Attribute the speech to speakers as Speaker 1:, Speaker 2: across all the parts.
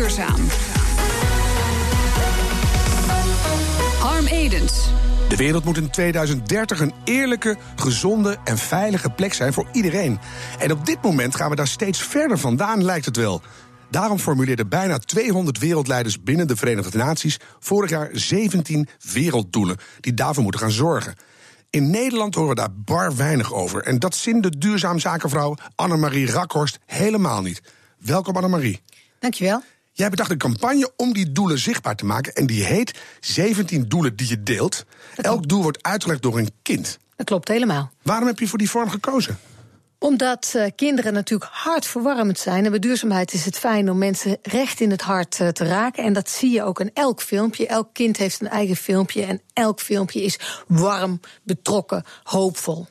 Speaker 1: duurzaam. Harm Edens.
Speaker 2: De wereld moet in 2030 een eerlijke, gezonde en veilige plek zijn voor iedereen. En op dit moment gaan we daar steeds verder vandaan, lijkt het wel. Daarom formuleerden bijna 200 wereldleiders binnen de Verenigde Naties vorig jaar 17 werelddoelen die daarvoor moeten gaan zorgen. In Nederland horen we daar bar weinig over. En dat zin de duurzaam zakenvrouw Annemarie Rakhorst helemaal niet. Welkom Annemarie.
Speaker 3: Dankjewel.
Speaker 2: Jij bedacht een campagne om die doelen zichtbaar te maken. En die heet 17 doelen die je deelt. Elk doel wordt uitgelegd door een kind.
Speaker 3: Dat klopt helemaal.
Speaker 2: Waarom heb je voor die vorm gekozen?
Speaker 3: Omdat uh, kinderen natuurlijk hartverwarmend zijn. En bij duurzaamheid is het fijn om mensen recht in het hart uh, te raken. En dat zie je ook in elk filmpje. Elk kind heeft een eigen filmpje. En elk filmpje is warm, betrokken, hoopvol.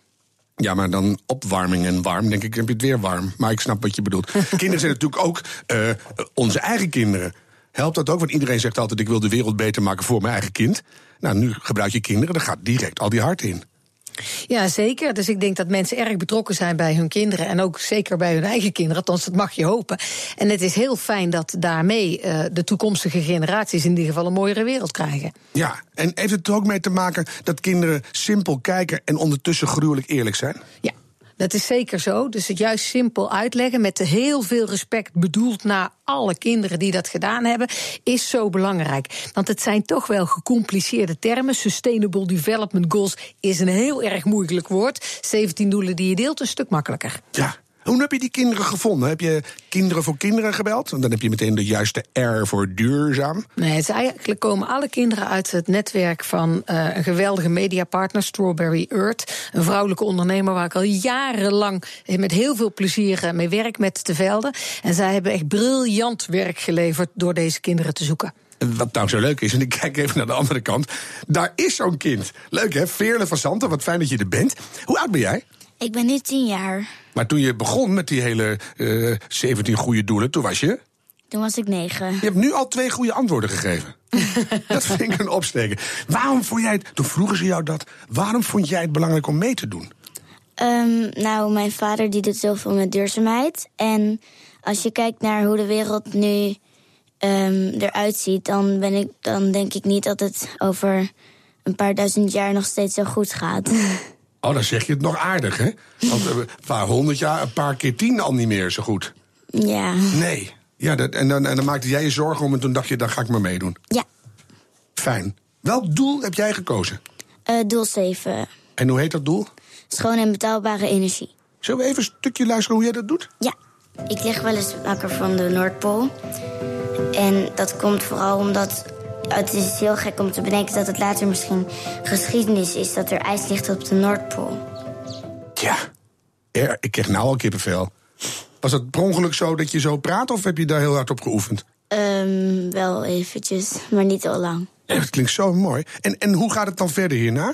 Speaker 2: Ja, maar dan opwarming en warm, denk ik, heb je het weer warm. Maar ik snap wat je bedoelt. kinderen zijn natuurlijk ook uh, onze eigen kinderen. Helpt dat ook? Want iedereen zegt altijd: ik wil de wereld beter maken voor mijn eigen kind. Nou, nu gebruik je kinderen, dan gaat direct al die hart in.
Speaker 3: Ja, zeker. Dus ik denk dat mensen erg betrokken zijn bij hun kinderen. En ook zeker bij hun eigen kinderen. Althans, dat mag je hopen. En het is heel fijn dat daarmee uh, de toekomstige generaties in ieder geval een mooiere wereld krijgen.
Speaker 2: Ja, en heeft het er ook mee te maken dat kinderen simpel kijken en ondertussen gruwelijk eerlijk zijn?
Speaker 3: Ja. Dat is zeker zo. Dus het juist simpel uitleggen met heel veel respect bedoeld naar alle kinderen die dat gedaan hebben, is zo belangrijk. Want het zijn toch wel gecompliceerde termen. Sustainable Development Goals is een heel erg moeilijk woord. 17 doelen die je deelt, een stuk makkelijker.
Speaker 2: Ja, hoe heb je die kinderen gevonden? Heb je kinderen voor kinderen gebeld? Want dan heb je meteen de juiste R voor duurzaam.
Speaker 3: Nee, het is eigenlijk komen alle kinderen uit het netwerk van uh, een geweldige mediapartner, Strawberry Earth. Een vrouwelijke ondernemer waar ik al jarenlang met heel veel plezier eh, mee werk met te velden. En zij hebben echt briljant werk geleverd door deze kinderen te zoeken.
Speaker 2: Wat nou zo leuk is, en ik kijk even naar de andere kant. Daar is zo'n kind. Leuk hè? Veerle van Santen, wat fijn dat je er bent. Hoe oud ben jij?
Speaker 4: Ik ben nu tien jaar.
Speaker 2: Maar toen je begon met die hele uh, 17 goede doelen, toen was je?
Speaker 4: Toen was ik negen.
Speaker 2: Je hebt nu al twee goede antwoorden gegeven. dat vind ik een opsteken. Waarom vond jij het, toen vroegen ze jou dat, waarom vond jij het belangrijk om mee te doen?
Speaker 4: Um, nou, mijn vader die doet zoveel met duurzaamheid. En als je kijkt naar hoe de wereld nu um, eruit ziet, dan, ben ik, dan denk ik niet dat het over een paar duizend jaar nog steeds zo goed gaat.
Speaker 2: Oh, dan zeg je het nog aardig, hè? Want een paar honderd jaar, een paar keer tien al niet meer zo goed.
Speaker 4: Ja.
Speaker 2: Nee. Ja, dat, en, dan, en dan maakte jij je zorgen om en toen dacht je, dan ga ik maar meedoen.
Speaker 4: Ja.
Speaker 2: Fijn. Welk doel heb jij gekozen?
Speaker 4: Uh, doel 7.
Speaker 2: En hoe heet dat doel?
Speaker 4: Schoon en betaalbare energie.
Speaker 2: Zullen we even een stukje luisteren hoe jij dat doet?
Speaker 4: Ja. Ik lig wel eens wakker van de Noordpool. En dat komt vooral omdat het is heel gek om te bedenken dat het later misschien geschiedenis is dat er ijs ligt op de Noordpool.
Speaker 2: Ja, ik krijg nou al kippenvel. Was het per ongeluk zo dat je zo praat of heb je daar heel hard op geoefend?
Speaker 4: Um, wel eventjes, maar niet al lang.
Speaker 2: Ja, dat klinkt zo mooi. En, en hoe gaat het dan verder hierna?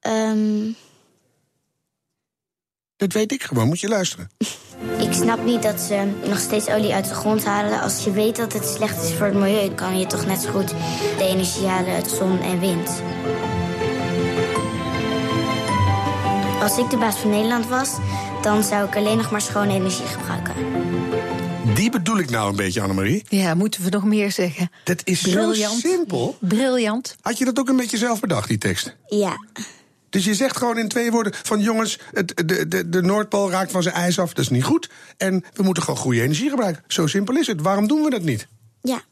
Speaker 4: Um...
Speaker 2: Dat weet ik gewoon, moet je luisteren.
Speaker 4: Ik snap niet dat ze nog steeds olie uit de grond halen. Als je weet dat het slecht is voor het milieu, kan je toch net zo goed de energie halen uit zon en wind. Als ik de baas van Nederland was, dan zou ik alleen nog maar schone energie gebruiken.
Speaker 2: Die bedoel ik nou een beetje, Annemarie.
Speaker 3: Ja, moeten we nog meer zeggen.
Speaker 2: Dat is Briljant. zo simpel.
Speaker 3: Briljant.
Speaker 2: Had je dat ook een beetje zelf bedacht, die tekst?
Speaker 4: Ja.
Speaker 2: Dus je zegt gewoon in twee woorden van jongens, het, de, de, de Noordpool raakt van zijn ijs af, dat is niet goed. En we moeten gewoon goede energie gebruiken. Zo simpel is het. Waarom doen we dat niet?
Speaker 4: Ja.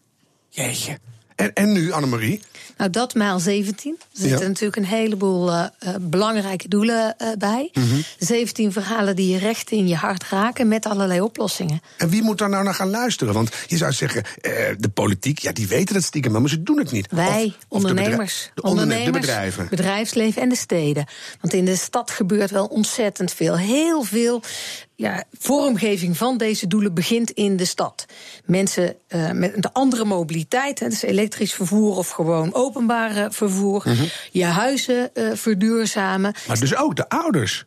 Speaker 2: Jeetje. En, en nu, Annemarie?
Speaker 3: Nou, dat maal 17. Er zitten ja. natuurlijk een heleboel uh, belangrijke doelen uh, bij. Mm -hmm. 17 verhalen die je recht in je hart raken met allerlei oplossingen.
Speaker 2: En wie moet daar nou naar gaan luisteren? Want je zou zeggen, de politiek, ja, die weten het stiekem, maar ze doen het niet.
Speaker 3: Wij,
Speaker 2: of,
Speaker 3: ondernemers.
Speaker 2: De, ondernemers, de bedrijven.
Speaker 3: Bedrijfsleven en de steden. Want in de stad gebeurt wel ontzettend veel. Heel veel ja, vormgeving van deze doelen begint in de stad. Mensen uh, met een andere mobiliteit, hè, dus elektrisch vervoer of gewoon openbare vervoer. Mm -hmm. Je huizen uh, verduurzamen.
Speaker 2: Maar dus ook de ouders.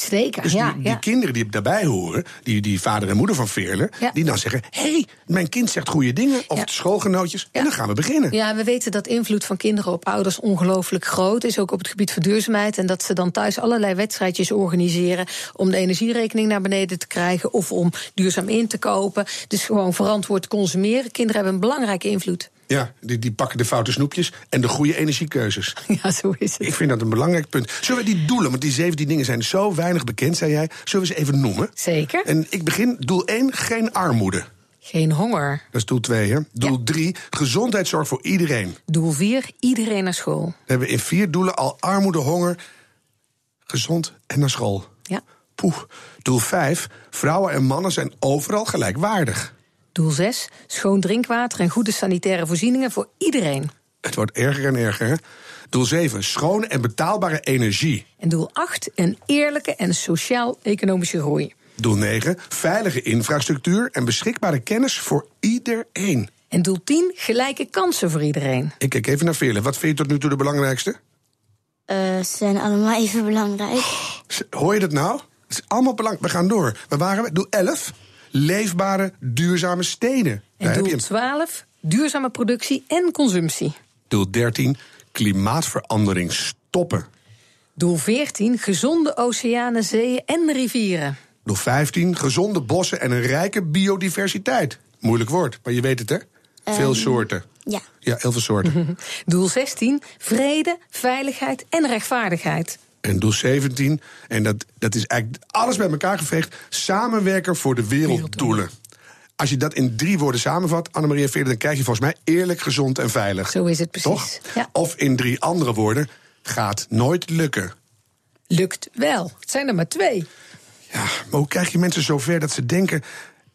Speaker 3: Zeker,
Speaker 2: Dus
Speaker 3: ja.
Speaker 2: die, die
Speaker 3: ja.
Speaker 2: kinderen die daarbij horen, die, die vader en moeder van Veerle,
Speaker 3: Ja.
Speaker 2: die dan zeggen: hé, hey, mijn kind zegt goede dingen, of de schoolgenootjes, en dan gaan we beginnen.
Speaker 3: Ja, we weten dat invloed van kinderen op ouders ongelooflijk groot is, ook op het gebied van duurzaamheid. En dat ze dan thuis allerlei wedstrijdjes organiseren om de energierekening naar beneden te krijgen of om duurzaam in te kopen. Dus gewoon verantwoord consumeren. Kinderen hebben een belangrijke invloed.
Speaker 2: Ja, die, die pakken de foute snoepjes en de goede energiekeuzes.
Speaker 3: Ja, zo is het.
Speaker 2: Ik vind dat een belangrijk punt. Zullen we die doelen, want die 17 dingen zijn zo weinig bekend, zei jij, zullen we ze even noemen?
Speaker 3: Zeker.
Speaker 2: En ik begin, doel 1, geen armoede.
Speaker 3: Geen honger.
Speaker 2: Dat is doel 2, hè? Doel 3, gezondheidszorg voor iedereen.
Speaker 3: Doel 4, iedereen naar school.
Speaker 2: We hebben in vier doelen al armoede, honger, gezond en naar school.
Speaker 3: Ja.
Speaker 2: Poeh. Doel 5, vrouwen en mannen zijn overal gelijkwaardig.
Speaker 3: Doel 6, schoon drinkwater en goede sanitaire voorzieningen voor iedereen.
Speaker 2: Het wordt erger en erger, hè? Doel 7, schone en betaalbare energie.
Speaker 3: En doel 8, een eerlijke en sociaal-economische groei.
Speaker 2: Doel 9, veilige infrastructuur en beschikbare kennis voor iedereen.
Speaker 3: En doel 10, gelijke kansen voor iedereen.
Speaker 2: Ik kijk even naar Veerle. Wat vind je tot nu toe de belangrijkste?
Speaker 4: Eh, ze zijn allemaal even belangrijk.
Speaker 2: Hoor je dat nou? Het is allemaal belangrijk. We gaan door. Waar waren we? Doel 11, leefbare, duurzame steden.
Speaker 3: En
Speaker 2: Daar heb je
Speaker 3: doel
Speaker 2: hem.
Speaker 3: 12, duurzame productie en consumptie.
Speaker 2: Doel 13, klimaatverandering stoppen.
Speaker 3: Doel 14, gezonde oceanen, zeeën en rivieren.
Speaker 2: Doel 15, gezonde bossen en een rijke biodiversiteit. Moeilijk woord, maar je weet het hè? Veel soorten.
Speaker 4: Ja.
Speaker 2: Ja, heel veel soorten.
Speaker 3: Doel 16, vrede, veiligheid en rechtvaardigheid.
Speaker 2: En doel 17, en dat, dat is eigenlijk alles bij elkaar geveegd... samenwerken voor de werelddoelen. Als je dat in drie woorden samenvat, Annemarie Veerle... dan krijg je volgens mij eerlijk, gezond en veilig.
Speaker 3: Zo is het precies.
Speaker 2: Toch?
Speaker 3: Ja.
Speaker 2: Of in drie andere woorden, gaat nooit lukken.
Speaker 3: Lukt wel. Het zijn er maar twee.
Speaker 2: Ja, maar hoe krijg je mensen zover dat ze denken...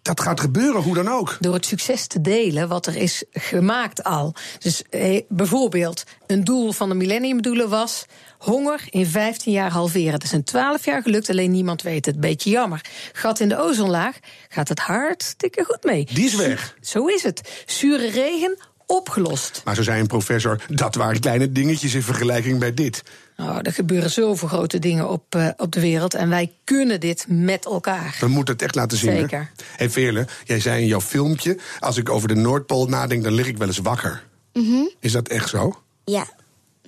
Speaker 2: dat gaat gebeuren, hoe dan ook?
Speaker 3: Door het succes te delen wat er is gemaakt al. Dus eh, bijvoorbeeld, een doel van de millenniumdoelen was... honger in 15 jaar halveren. Dat is in 12 jaar gelukt, alleen niemand weet het. Beetje jammer. Gat in de ozonlaag gaat het hartstikke goed mee.
Speaker 2: Die is weg.
Speaker 3: Zo is het. Zure regen, opgelost.
Speaker 2: Maar zo zei een professor, dat waren kleine dingetjes in vergelijking bij dit.
Speaker 3: Oh, er gebeuren zoveel grote dingen op, eh, op de wereld. En wij kunnen dit met elkaar.
Speaker 2: We moeten het echt laten zien.
Speaker 3: Zeker.
Speaker 2: Hey Veerle, jij zei in jouw filmpje... als ik over de Noordpool nadenk, dan lig ik wel eens wakker.
Speaker 3: Mhm.
Speaker 2: Is dat echt zo?
Speaker 4: Ja.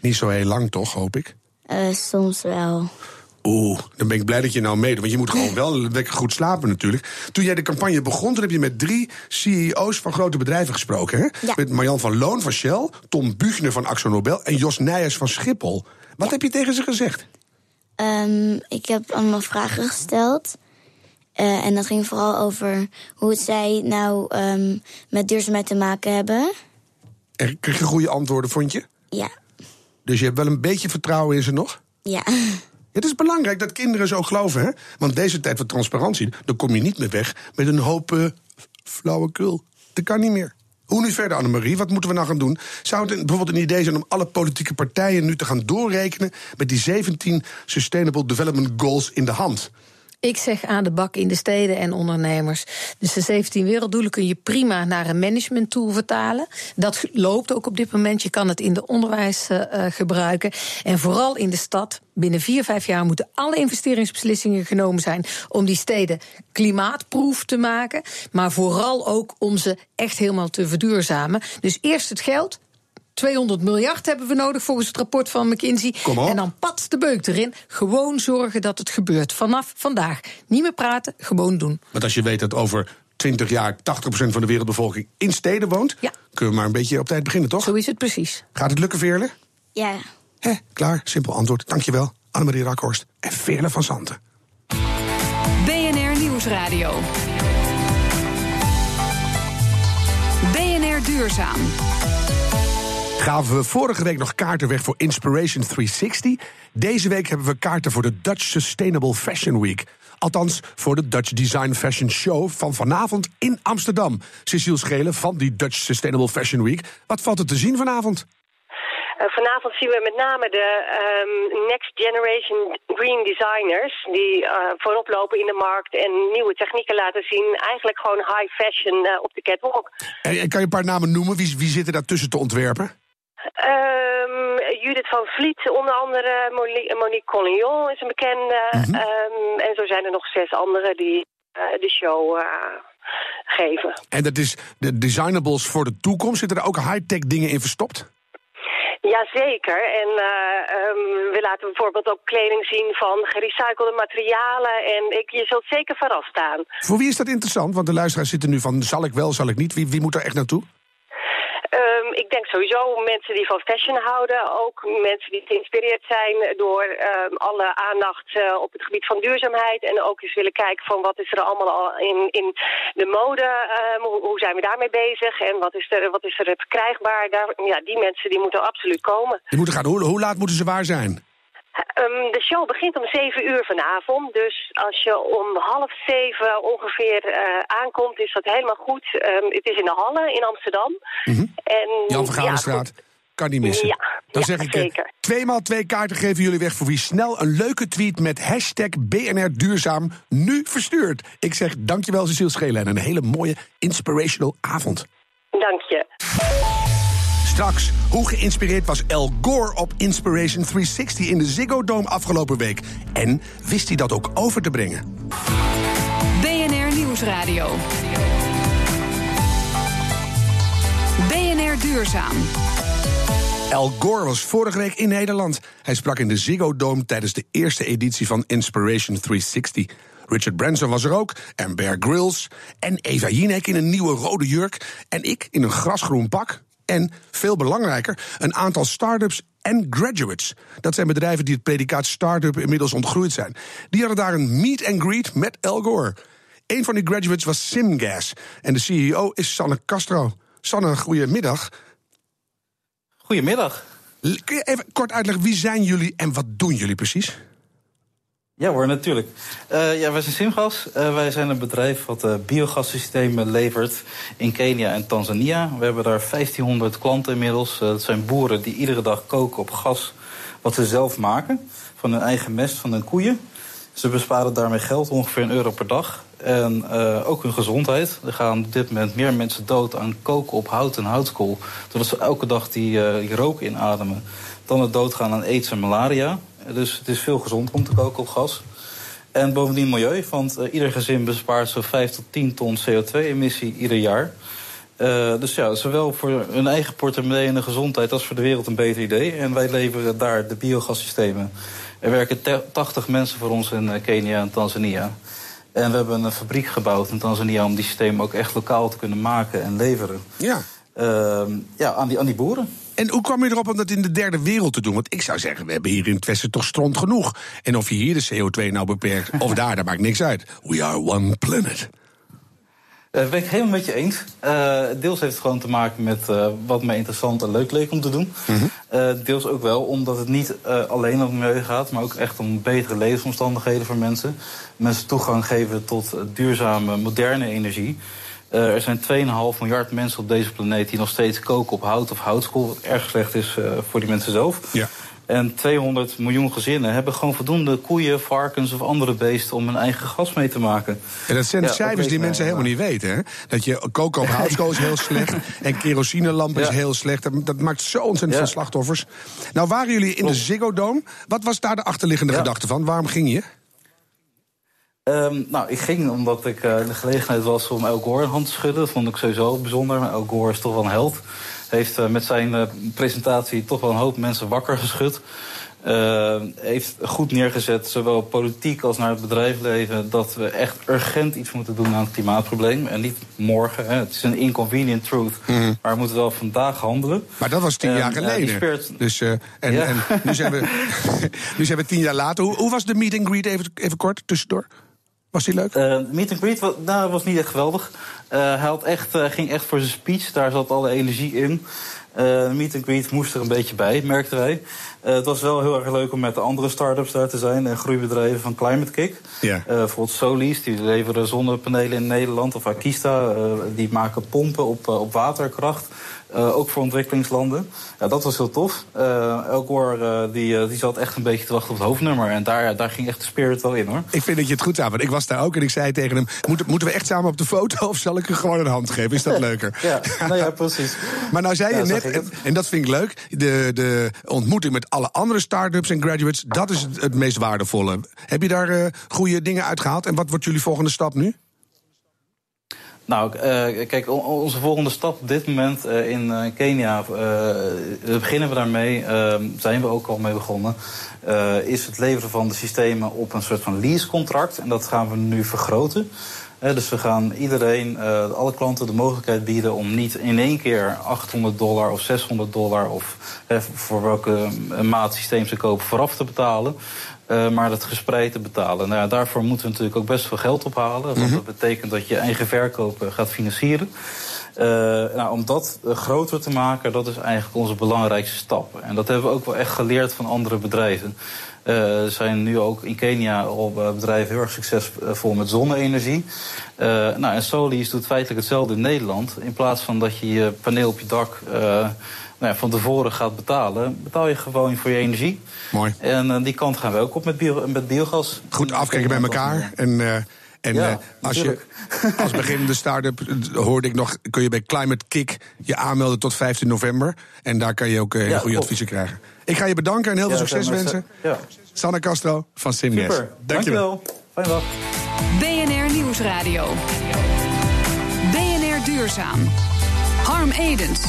Speaker 2: Niet zo heel lang toch, hoop ik?
Speaker 4: Eh, soms wel.
Speaker 2: Oeh, dan ben ik blij dat je nou meedoet. Want je moet gewoon wel lekker goed slapen natuurlijk. Toen jij de campagne begon, toen heb je met drie CEO's van grote bedrijven gesproken. Hè?
Speaker 4: Ja.
Speaker 2: Met Marjan van Loon van Shell, Tom Buchner van Axo Nobel... en Jos Nijers van Schiphol. Wat heb je tegen ze gezegd?
Speaker 4: Ehm, ik heb allemaal vragen gesteld. Eh, en dat ging vooral over hoe het zij nou ehm, met duurzaamheid te maken hebben.
Speaker 2: En kreeg je goede antwoorden, vond je?
Speaker 4: Ja.
Speaker 2: Dus je hebt wel een beetje vertrouwen in ze nog?
Speaker 4: Ja.
Speaker 2: Het is belangrijk dat kinderen zo geloven, hè? Want deze tijd van transparantie, dan kom je niet meer weg met een hoop eh, flauwekul. Dat kan niet meer. Hoe nu verder, Annemarie? Wat moeten we nou gaan doen? Zou het bijvoorbeeld een idee zijn om alle politieke partijen nu te gaan doorrekenen met die 17 Sustainable Development Goals in de hand?
Speaker 3: Ik zeg aan de bak in de steden en ondernemers. Dus de 17 werelddoelen kun je prima naar een management tool vertalen. Dat loopt ook op dit moment. Je kan het in de onderwijs eh, eh, gebruiken. En vooral in de stad. Binnen vier, vijf jaar moeten alle investeringsbeslissingen genomen zijn om die steden klimaatproef te maken. Maar vooral ook om ze echt helemaal te verduurzamen. Dus eerst het geld. 200 miljard hebben we nodig volgens het rapport van McKinsey.
Speaker 2: Kom op.
Speaker 3: En dan pat de beuk erin. Gewoon zorgen dat het gebeurt. Vanaf vandaag. Niet meer praten, gewoon doen.
Speaker 2: Want als je weet dat over 20 jaar 80% van de wereldbevolking in steden woont,
Speaker 3: Ja.
Speaker 2: kunnen we maar een beetje op tijd beginnen, toch?
Speaker 3: Zo is het precies.
Speaker 2: Gaat het lukken, Veerle?
Speaker 4: Ja.
Speaker 2: Hé, klaar, simpel antwoord. Dankjewel, Annemarie Rakhorst en Veerle van Zanten.
Speaker 1: BNR Nieuwsradio. BNR Duurzaam.
Speaker 2: Gaven we vorige week nog kaarten weg voor Inspiration 360. Deze week hebben we kaarten voor de Dutch Sustainable Fashion Week. Althans, voor de Dutch Design Fashion Show van vanavond in Amsterdam. Cecile Schelen van die Dutch Sustainable Fashion Week. Wat valt er te zien vanavond?
Speaker 5: Uh, vanavond zien we met name de um, Next Generation Green Designers... die uh, voorop lopen in de markt en nieuwe technieken laten zien. Eigenlijk gewoon high fashion uh, op de catwalk.
Speaker 2: En, en kan je een paar namen noemen? Wie, wie zitten daar tussen te ontwerpen?
Speaker 5: Van Vliet, onder andere. Monique Collignon is een bekende. Mhm. Ehm, en zo zijn er nog zes anderen die de show geven.
Speaker 2: En dat is de designables voor de toekomst. Zitten er ook high-tech dingen in verstopt?
Speaker 5: Jazeker. En uh, um, we laten bijvoorbeeld ook kleding zien van gerecyclede materialen. En ik, je zult zeker verrast staan.
Speaker 2: Voor wie is dat interessant? Want de luisteraars zitten nu van zal ik wel, zal ik niet. Wie, wie moet er echt naartoe?
Speaker 5: Um, ik denk sowieso mensen die van fashion houden. Ook mensen die geïnspireerd zijn door um, alle aandacht uh, op het gebied van duurzaamheid. En ook eens willen kijken van wat is er allemaal al in, in de mode. Um, hoe, hoe, zijn we daarmee bezig? En wat is er, wat is er verkrijgbaar? Daar, ja, die mensen die moeten absoluut komen.
Speaker 2: Die moeten gaan. Hoe, hoe laat moeten ze waar zijn?
Speaker 5: Um, de show begint om 7 uur vanavond. Dus als je om half zeven ongeveer uh, aankomt, is dat helemaal goed. Um, het is in de Halle in Amsterdam.
Speaker 2: Mm -hmm. en, Jan van Galenstraat. Ja, kan niet missen.
Speaker 5: Ja,
Speaker 2: Dan
Speaker 5: ja,
Speaker 2: zeg ik,
Speaker 5: zeker.
Speaker 2: tweemaal twee kaarten geven jullie weg voor wie snel een leuke tweet met hashtag BNR Duurzaam nu verstuurt. Ik zeg dankjewel Cecile Schelen en een hele mooie inspirational avond.
Speaker 5: Dank je.
Speaker 2: Straks, hoe geïnspireerd was El Gore op Inspiration 360 in de Ziggo Dome afgelopen week? En wist hij dat ook over te brengen?
Speaker 1: BNR Nieuwsradio. BNR Duurzaam.
Speaker 2: El Gore was vorige week in Nederland. Hij sprak in de Ziggo Dome tijdens de eerste editie van Inspiration 360. Richard Branson was er ook, en Bear Grylls, en Eva Jinek in een nieuwe rode jurk, en ik in een grasgroen pak. En veel belangrijker, een aantal start-ups en graduates. Dat zijn bedrijven die het predicaat start-up inmiddels ontgroeid zijn. Die hadden daar een meet and greet met El Gore. Een van die graduates was Simgas. En de CEO is Sanne Castro. Sanne, goedemiddag.
Speaker 6: Goedemiddag.
Speaker 2: Kun je even kort uitleggen, wie zijn jullie en wat doen jullie precies?
Speaker 6: Ja hoor, natuurlijk. Uh, ja, wij zijn Simgas. Uh, wij zijn een bedrijf wat uh, biogassystemen levert in Kenia en Tanzania. We hebben daar 1500 klanten inmiddels. dat zijn boeren die iedere dag koken op gas wat ze zelf maken. Van hun eigen mest van hun koeien. Ze besparen daarmee geld, ongeveer een euro per dag. En ook hun gezondheid. Er gaan op dit moment meer mensen dood aan koken op hout en houtskool. Doordat ze elke dag die, die rook inademen. Dan het doodgaan aan aids en malaria. Dus het is veel gezonder om te koken op gas. En bovendien milieu, want uh, ieder gezin bespaart zo'n 5 tot 10 ton CO2-emissie ieder jaar. Uh, dus ja, zowel voor hun eigen portemonnee en de gezondheid als voor de wereld een beter idee. En wij leveren daar de biogassystemen. Er werken 80 mensen voor ons in Kenia en Tanzania. En we hebben een fabriek gebouwd in Tanzania om die systemen ook echt lokaal te kunnen maken en leveren.
Speaker 2: Ja.
Speaker 6: Uh, ja, aan die, aan die boeren.
Speaker 2: En hoe kwam je erop om dat in de derde wereld te doen? Want ik zou zeggen, we hebben hier in het Westen toch stront genoeg. En of je hier de CO2 nou beperkt of daar, dat maakt niks uit. We are one planet.
Speaker 6: Uh, ben ik helemaal met je eens. Uh, deels heeft het gewoon te maken met uh, wat mij interessant en leuk leek om te doen. Mm -hmm. deels ook wel omdat het niet alleen om milieu gaat, maar ook echt om betere levensomstandigheden voor mensen. Mensen toegang geven tot duurzame, moderne energie. Uh, er zijn 2,5 miljard mensen op deze planeet die nog steeds koken op hout of houtskool. Wat erg slecht is uh, voor die mensen zelf.
Speaker 2: Ja.
Speaker 6: En 200 miljoen gezinnen hebben gewoon voldoende koeien, varkens of andere beesten om hun eigen gas mee te maken.
Speaker 2: En dat zijn ja, cijfers die mensen helemaal niet weten. Hè? Dat je koken op houtskool is heel slecht en kerosinelamp is heel slecht. Dat, dat, maakt zo ontzettend veel slachtoffers. Nou waren jullie in de Ziggo Dome. Wat was daar de achterliggende gedachte van? Waarom ging je?
Speaker 6: Um, nou, ik ging omdat ik uh, de gelegenheid was om El Gore een hand te schudden. Dat vond ik sowieso bijzonder. Maar El Gore is toch wel een held. Heeft uh, met zijn uh, presentatie toch wel een hoop mensen wakker geschud. heeft goed neergezet, zowel politiek als naar het bedrijfsleven... dat we echt urgent iets moeten doen aan het klimaatprobleem. En niet morgen. Hè. Het is een inconvenient truth. Mm -hmm. Maar we moeten wel vandaag handelen.
Speaker 2: Maar dat was tien
Speaker 6: en,
Speaker 2: jaar geleden. Dus, en, ja. en nu, zijn we, nu zijn we tien jaar later. Hoe, hoe was de meet and greet even, even kort tussendoor? Was die leuk?
Speaker 6: Uh, meet and greet was, nou, was niet echt geweldig. Uh, hij had echt, uh, ging echt voor zijn speech. Daar zat alle energie in. meet and greet moest er een beetje bij, merkten wij. het was wel heel erg leuk om met de andere start-ups daar te zijn. En groeibedrijven van Climate Kick.
Speaker 2: Ja.
Speaker 6: bijvoorbeeld Solis, die leveren zonnepanelen in Nederland. Of Akista, die maken pompen op, op waterkracht. Uh, ook voor ontwikkelingslanden. Ja, dat was heel tof. Uh, El Gore uh, die, die zat echt een beetje te wachten op het hoofdnummer. En daar, daar ging echt de spirit wel in hoor.
Speaker 2: Ik vind dat je het goed aan. Want ik was daar ook en ik zei tegen hem: moeten, moeten we echt samen op de foto of zal ik er gewoon een hand geven? Is dat leuker?
Speaker 6: ja, nou ja, precies.
Speaker 2: maar nou zei je net. en dat vind ik leuk. De, de ontmoeting met alle andere start-ups en graduates, dat is het, het meest waardevolle. Heb je daar goede dingen uitgehaald? En wat wordt jullie volgende stap nu?
Speaker 6: Nou, uh, kijk, onze volgende stap op dit moment uh, in uh, Kenia, beginnen we daarmee, ehm, zijn we ook al mee begonnen, is het leveren van de systemen op een soort van leasecontract. En dat gaan we nu vergroten. Dus we gaan iedereen, alle klanten de mogelijkheid bieden om niet in één keer 800 dollar of 600 dollar of voor welke maat systeem ze kopen vooraf te betalen. Uh, maar dat gespreid te betalen. Nou ja, daarvoor moeten we natuurlijk ook best veel geld ophalen. Want mhm. dat betekent dat je eigen verkoop eh, gaat financieren. Uh, nou, om dat groter te maken, dat is eigenlijk onze belangrijkste stap. En dat hebben we ook wel echt geleerd van andere bedrijven. Er zijn nu ook in Kenia al bedrijven heel erg succesvol met zonne-energie. nou, en Solis doet feitelijk hetzelfde in Nederland. In plaats van dat je je paneel op je dak nou ja, van tevoren gaat betalen, betaal je gewoon voor je energie.
Speaker 2: Mooi.
Speaker 6: En uh, die kant gaan we ook op met, bio, met biogas.
Speaker 2: Goed afkijken bij elkaar. En, uh, en ja, uh, als je als beginnende start-up hoorde ik nog, kun je bij Climate Kick je aanmelden tot 15 november. En daar kan je ook ja, goede adviezen krijgen. Ik ga je bedanken en heel veel succes wensen. Ja. Sanne Castro van Simges.
Speaker 6: Super, dankjewel. dankjewel.
Speaker 1: Fijne dag. BNR Nieuwsradio. BNR Duurzaam. Harm Edens.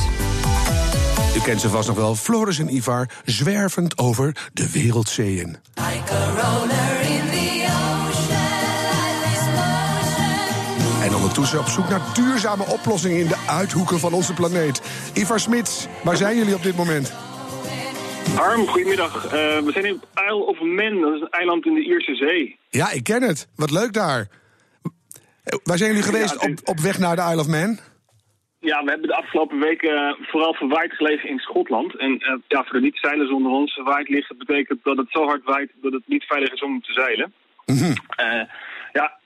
Speaker 2: U kent ze vast nog wel, Floris en Ivar, zwervend over de wereldzeeën. En ondertussen op zoek naar duurzame oplossingen in de uithoeken van onze planeet. Ivar Smits, waar zijn jullie op dit moment?
Speaker 7: Arm, goedemiddag. Uh, we zijn in Isle of Man, dat is een eiland in de Ierse Zee.
Speaker 2: Ja, ik ken het. Wat leuk daar. Waar zijn jullie geweest op, op weg naar de Isle of Man?
Speaker 7: Ja, we hebben de afgelopen weken uh, vooral verwaaid gelegen in Schotland. En uh, ja, voor de niet-zeilers onder ons, verwaaid liggen betekent dat het zo hard waait dat het niet veilig is om te zeilen. Mm -hmm.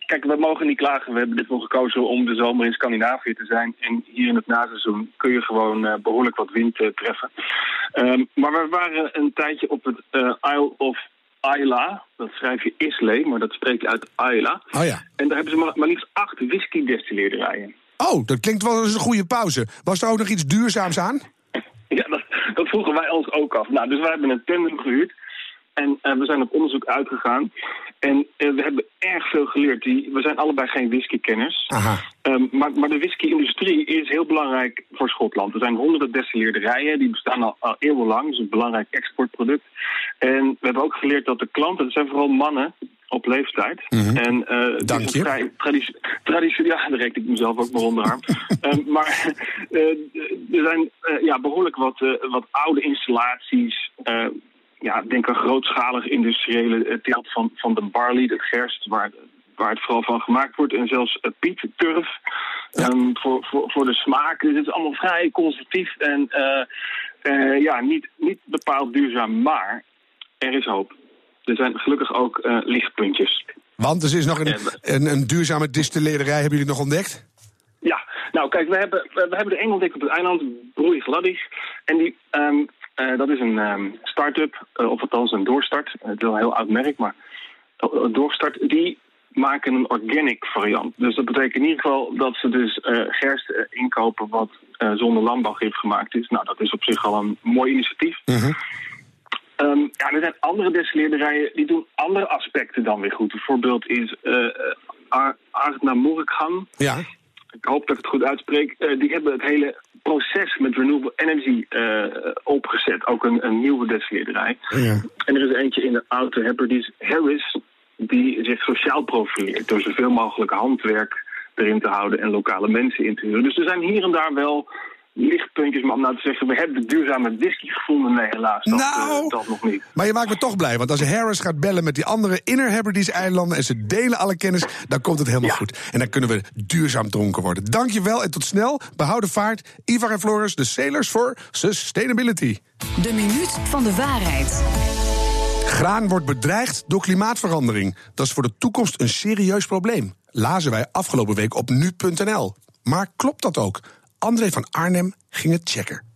Speaker 7: Kijk, we mogen niet klagen. We hebben dit voor gekozen om de zomer in Scandinavië te zijn. En hier in het naseizoen kun je gewoon behoorlijk wat wind treffen. Ehm, maar we waren een tijdje op het Isle of Isla. Dat schrijf je Islay, maar dat spreek je uit Isla.
Speaker 2: Oh ja.
Speaker 7: En daar hebben ze maar, maar liefst acht whisky-destilleerderijen.
Speaker 2: Oh, dat klinkt wel eens een goede pauze. Was er ook nog iets duurzaams aan?
Speaker 7: Ja, dat, dat vroegen wij ons ook af. Nou, dus wij hebben een tandem gehuurd. En we zijn op onderzoek uitgegaan. En uh, we hebben erg veel geleerd. Die, we zijn allebei geen whiskykenners. Um, maar, maar de whisky-industrie is heel belangrijk voor Schotland. Er zijn honderden destilleerderijen. Die bestaan al, al eeuwenlang. Dat is een belangrijk exportproduct. En we hebben ook geleerd dat de klanten, dat zijn vooral mannen op leeftijd.
Speaker 2: Mm -hmm. en, uh,
Speaker 7: Dank je. Traditie, ja, daar reken ik mezelf ook maar onderarm. um, maar uh, er zijn ja, behoorlijk wat, wat oude installaties. Ja, denk aan grootschalige industriële teelt van, van de barley, de gerst, waar, waar het vooral van gemaakt wordt. En zelfs piet, turf, ja. um, voor, voor, voor de smaak. Dus het is allemaal vrij conservatief en ja, niet, niet bepaald duurzaam. Maar er is hoop er zijn gelukkig ook uh, lichtpuntjes.
Speaker 2: Want er is nog een, een, een duurzame distillerij, hebben jullie nog ontdekt?
Speaker 7: Ja, nou kijk, we hebben, we hebben er één ontdekt op het eiland, Broei Gladys. En die, um, uh, dat is een um, start-up, uh, of althans een doorstart. Het is wel een heel oud merk, maar een doorstart. Die maken een organic variant. Dus dat betekent in ieder geval dat ze dus gerst inkopen wat zonder landbouwgif gemaakt is. Nou, dat is op zich al een mooi initiatief. -huh. Um, ja, er zijn andere destilleerderijen die doen andere aspecten dan weer goed. Bijvoorbeeld is uh, Arna.
Speaker 2: Ja.
Speaker 7: Ik hoop dat ik het goed uitspreek. Die hebben het hele proces met renewable energy uh, opgezet. Ook een, een nieuwe destilleerderij.
Speaker 2: Ja.
Speaker 7: En er is eentje in de auto Hebrides Harris... die zich sociaal profileert door zoveel mogelijk handwerk erin te houden... en lokale mensen in te huren. Dus er zijn hier en daar wel lichtpuntjes. Maar om nou te zeggen, we hebben de duurzame whisky gevonden. Nee, helaas, dat, nou, uh, dat nog niet.
Speaker 2: Maar je maakt me toch blij. Want als Harris gaat bellen met die andere Inner Hebrides-eilanden... en ze delen alle kennis, dan komt het helemaal ja. goed. En dan kunnen we duurzaam dronken worden. Dankjewel en tot snel. Behouden vaart. Ivar en Floris, de Sailors for Sustainability.
Speaker 1: De minuut van de waarheid.
Speaker 2: Graan wordt bedreigd door klimaatverandering. Dat is voor de toekomst een serieus probleem. Lazen wij afgelopen week op nu.nl. Maar klopt dat ook? André van Arnhem ging het checken.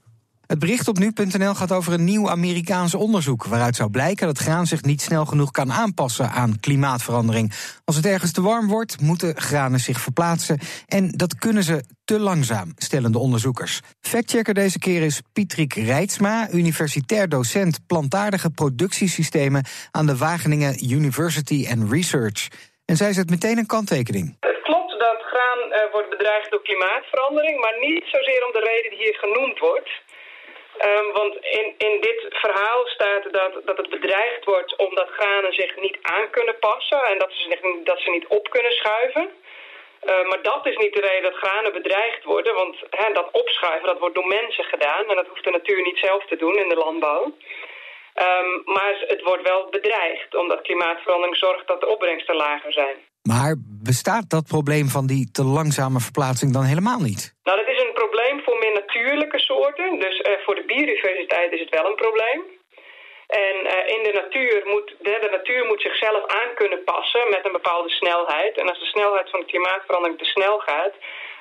Speaker 8: Het bericht op nu.nl gaat over een nieuw Amerikaans onderzoek... waaruit zou blijken dat graan zich niet snel genoeg kan aanpassen aan klimaatverandering. Als het ergens te warm wordt, moeten granen zich verplaatsen... en dat kunnen ze te langzaam, stellen de onderzoekers. Factchecker deze keer is Pietrik Rijtsma, universitair docent... plantaardige productiesystemen aan de Wageningen University and Research. En zij zet meteen een kanttekening
Speaker 9: wordt bedreigd door klimaatverandering, maar niet zozeer om de reden die hier genoemd wordt. Um, want in, in dit verhaal staat dat, dat het bedreigd wordt omdat granen zich niet aan kunnen passen en dat ze, zich, dat ze niet op kunnen schuiven. Uh, maar dat is niet de reden dat granen bedreigd worden, want dat opschuiven dat wordt door mensen gedaan en dat hoeft de natuur niet zelf te doen in de landbouw. Um, maar het wordt wel bedreigd, omdat klimaatverandering zorgt dat de opbrengsten lager zijn.
Speaker 8: Maar bestaat dat probleem van die te langzame verplaatsing dan helemaal niet?
Speaker 9: Nou, dat is een probleem voor meer natuurlijke soorten. Dus uh, voor de biodiversiteit is het wel een probleem. En uh, in de natuur moet de, de, natuur moet zichzelf aan kunnen passen met een bepaalde snelheid. En als de snelheid van de klimaatverandering te snel gaat,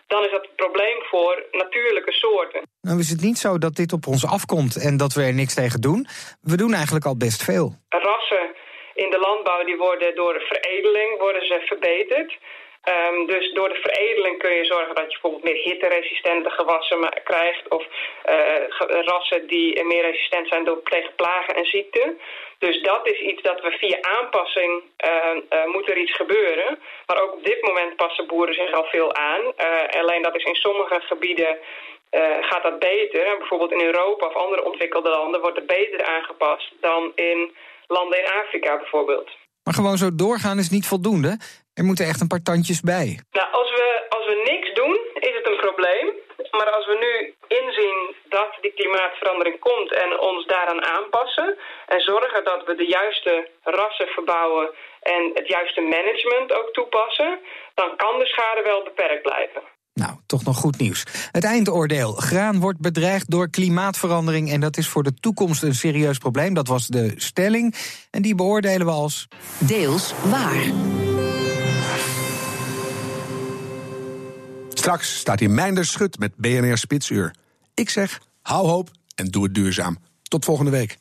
Speaker 9: dan is dat een probleem voor natuurlijke soorten.
Speaker 8: Nou is het niet zo dat dit op ons afkomt en dat we er niks tegen doen. We doen eigenlijk al best veel.
Speaker 9: Rassen in de landbouw die worden door de veredeling worden ze verbeterd. Um, dus door de veredeling kun je zorgen dat je bijvoorbeeld meer hitteresistente gewassen krijgt. Of uh, rassen die meer resistent zijn door, tegen plagen en ziekten. Dus dat is iets dat we via aanpassing uh, moet er iets gebeuren. Maar ook op dit moment passen boeren zich al veel aan. alleen dat is in sommige gebieden gaat dat beter. bijvoorbeeld in Europa of andere ontwikkelde landen wordt het beter aangepast dan in landen in Afrika bijvoorbeeld.
Speaker 8: Maar gewoon zo doorgaan is niet voldoende. Er moeten echt een paar tandjes bij.
Speaker 9: Nou, als we, als we niks doen, is het een probleem. Maar als we nu inzien dat die klimaatverandering komt en ons daaraan aanpassen... en zorgen dat we de juiste rassen verbouwen en het juiste management ook toepassen... dan kan de schade wel beperkt blijven.
Speaker 8: Nou, toch nog goed nieuws. Het eindoordeel. Graan wordt bedreigd door klimaatverandering. En dat is voor de toekomst een serieus probleem. Dat was de stelling. En die beoordelen we als.
Speaker 1: Deels waar.
Speaker 2: Straks staat hier Mijnder Schut met BNR Spitsuur. Ik zeg, hou hoop en doe het duurzaam. Tot volgende week.